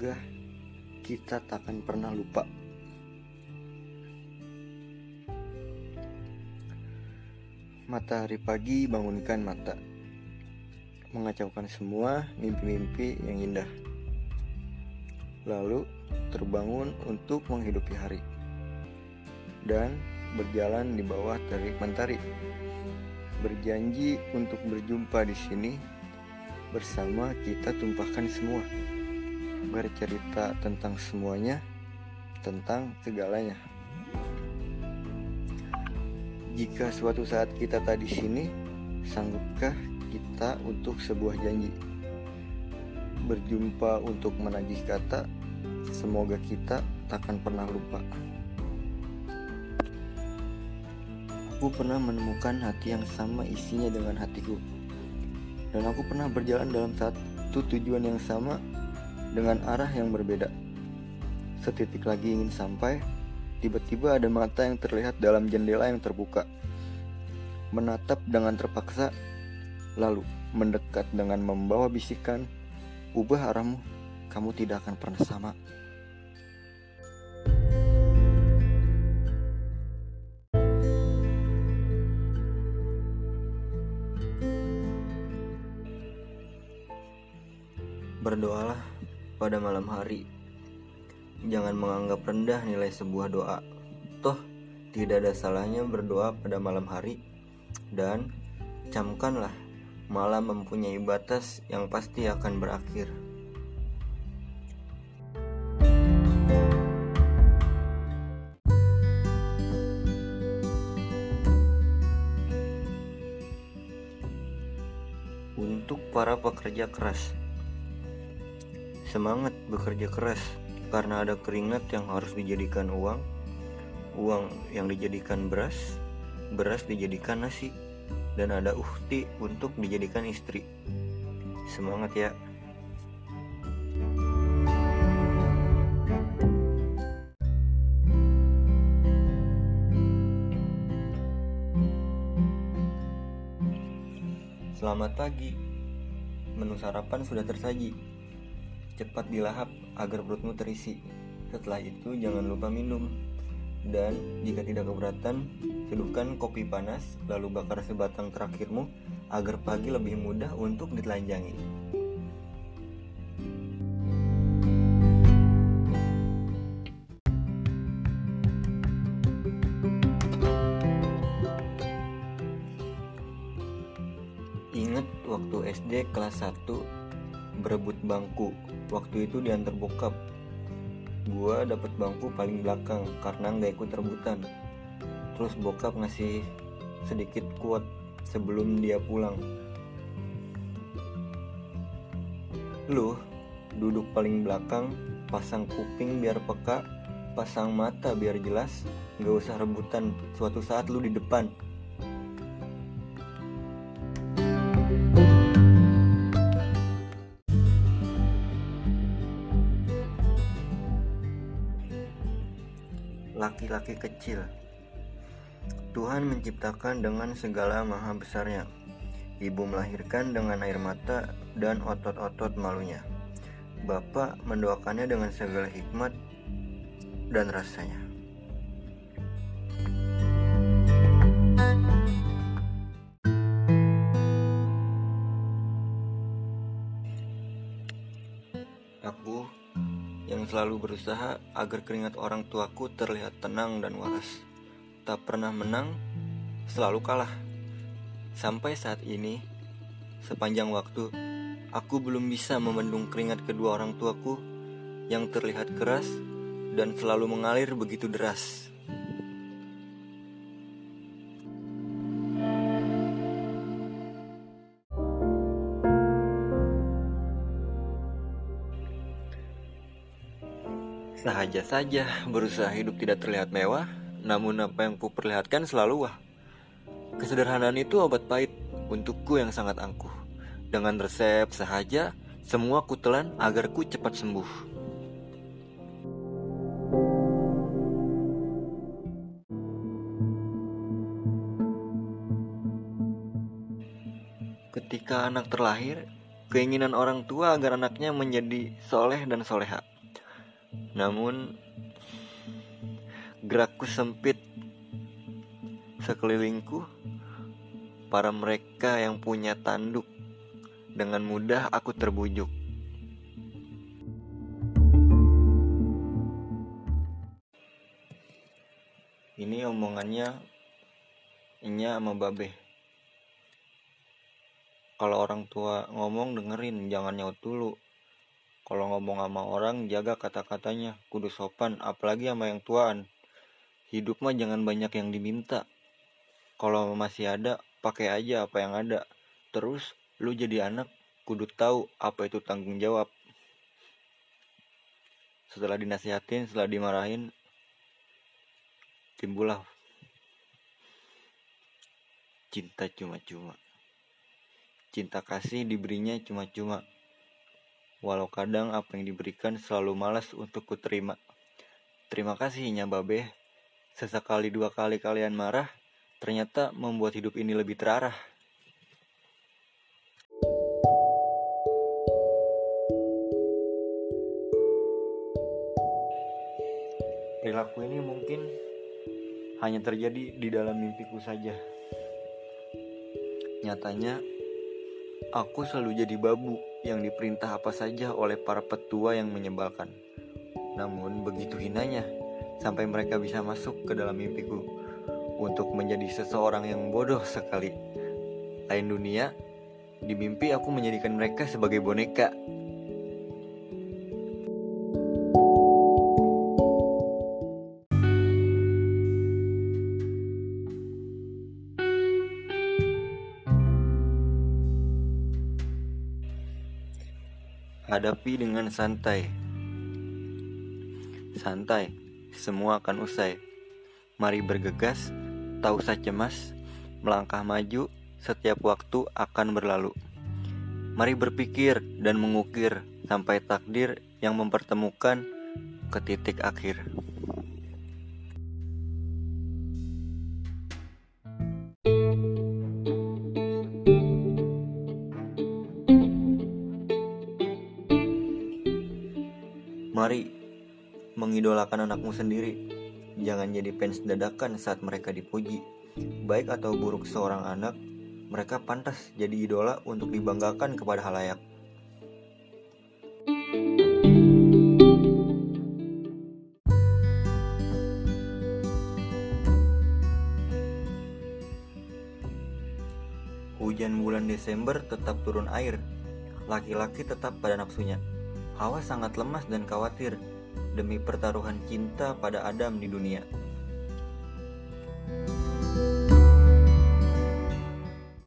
Semoga kita takkan pernah lupa. Matahari pagi bangunkan mata, mengacaukan semua mimpi-mimpi yang indah. Lalu terbangun untuk menghidupi hari dan berjalan di bawah terik mentari. Berjanji untuk berjumpa di sini bersama kita tumpahkan semua. Bercerita tentang semuanya, tentang segalanya. Jika suatu saat kita tak di sini, sanggupkah kita untuk sebuah janji? Berjumpa untuk menagih kata, semoga kita takkan pernah lupa. Aku pernah menemukan hati yang sama isinya dengan hatiku. Dan aku pernah berjalan dalam satu tujuan yang sama dengan arah yang berbeda. Setitik lagi ingin sampai, tiba-tiba ada mata yang terlihat dalam jendela yang terbuka. Menatap dengan terpaksa, lalu mendekat dengan membawa bisikan, "Ubah arahmu, kamu tidak akan pernah sama." Berdoalah pada malam hari. Jangan menganggap rendah nilai sebuah doa. Toh, tidak ada salahnya berdoa pada malam hari. Dan camkanlah, malam mempunyai batas yang pasti akan berakhir. Untuk para pekerja keras, Semangat bekerja keras karena ada keringat yang harus dijadikan uang, uang yang dijadikan beras, beras dijadikan nasi, dan ada uhti untuk dijadikan istri. Semangat ya! Selamat pagi, menu sarapan sudah tersaji. Cepat dilahap agar perutmu terisi. Setelah itu jangan lupa minum. Dan jika tidak keberatan, seduhkan kopi panas lalu bakar sebatang terakhirmu agar pagi lebih mudah untuk ditelanjangi. Ingat waktu SD kelas 1 berebut bangku. Waktu itu diantar bokap. Gua dapet bangku paling belakang karena nggak ikut rebutan. Terus bokap ngasih sedikit kuat sebelum dia pulang. Lu duduk paling belakang pasang kuping biar peka pasang mata biar jelas nggak usah rebutan suatu saat lu di depan laki-laki kecil. Tuhan menciptakan dengan segala maha besarnya. Ibu melahirkan dengan air mata dan otot-otot malunya. Bapak mendoakannya dengan segala hikmat dan rasanya. Aku yang selalu berusaha agar keringat orang tuaku terlihat tenang dan waras. Tak pernah menang, selalu kalah. Sampai saat ini, sepanjang waktu, aku belum bisa membendung keringat kedua orang tuaku yang terlihat keras dan selalu mengalir begitu deras. Sahaja saja berusaha hidup tidak terlihat mewah, namun apa yang kuperlihatkan selalu wah. Kesederhanaan itu obat pahit untukku yang sangat angkuh. Dengan resep sahaja, semua kutelan agar ku cepat sembuh. Ketika anak terlahir, keinginan orang tua agar anaknya menjadi soleh dan soleha. Namun gerakku sempit. Sekelilingku para mereka yang punya tanduk. Dengan mudah aku terbujuk. Ini omongannya Inya sama Babe. Kalau orang tua ngomong dengerin jangan nyaut dulu kalau ngomong sama orang jaga kata-katanya. Kudu sopan apalagi sama yang tuaan. Hidup mah jangan banyak yang diminta. Kalau masih ada pakai aja apa yang ada. Terus lu jadi anak kudu tahu apa itu tanggung jawab. Setelah dinasihatin setelah dimarahin timbullah cinta cuma-cuma. Cinta kasih diberinya cuma-cuma walau kadang apa yang diberikan selalu malas untuk kuterima. Terima kasihnya babe. Sesekali dua kali kalian marah ternyata membuat hidup ini lebih terarah. Perilaku ini mungkin hanya terjadi di dalam mimpiku saja. Nyatanya, aku selalu jadi babu yang diperintah apa saja oleh para petua yang menyebalkan. Namun begitu hinanya, sampai mereka bisa masuk ke dalam mimpiku untuk menjadi seseorang yang bodoh sekali. Lain dunia, di mimpi aku menjadikan mereka sebagai boneka Hadapi dengan santai. Santai, semua akan usai. Mari bergegas, tak usah cemas, melangkah maju, setiap waktu akan berlalu. Mari berpikir dan mengukir sampai takdir yang mempertemukan ke titik akhir. Mari mengidolakan anakmu sendiri. Jangan jadi fans dadakan saat mereka dipuji. Baik atau buruk seorang anak, mereka pantas jadi idola untuk dibanggakan kepada halayak. Hujan bulan Desember tetap turun air. Laki-laki tetap pada nafsunya. Hawa sangat lemas dan khawatir demi pertaruhan cinta pada Adam di dunia.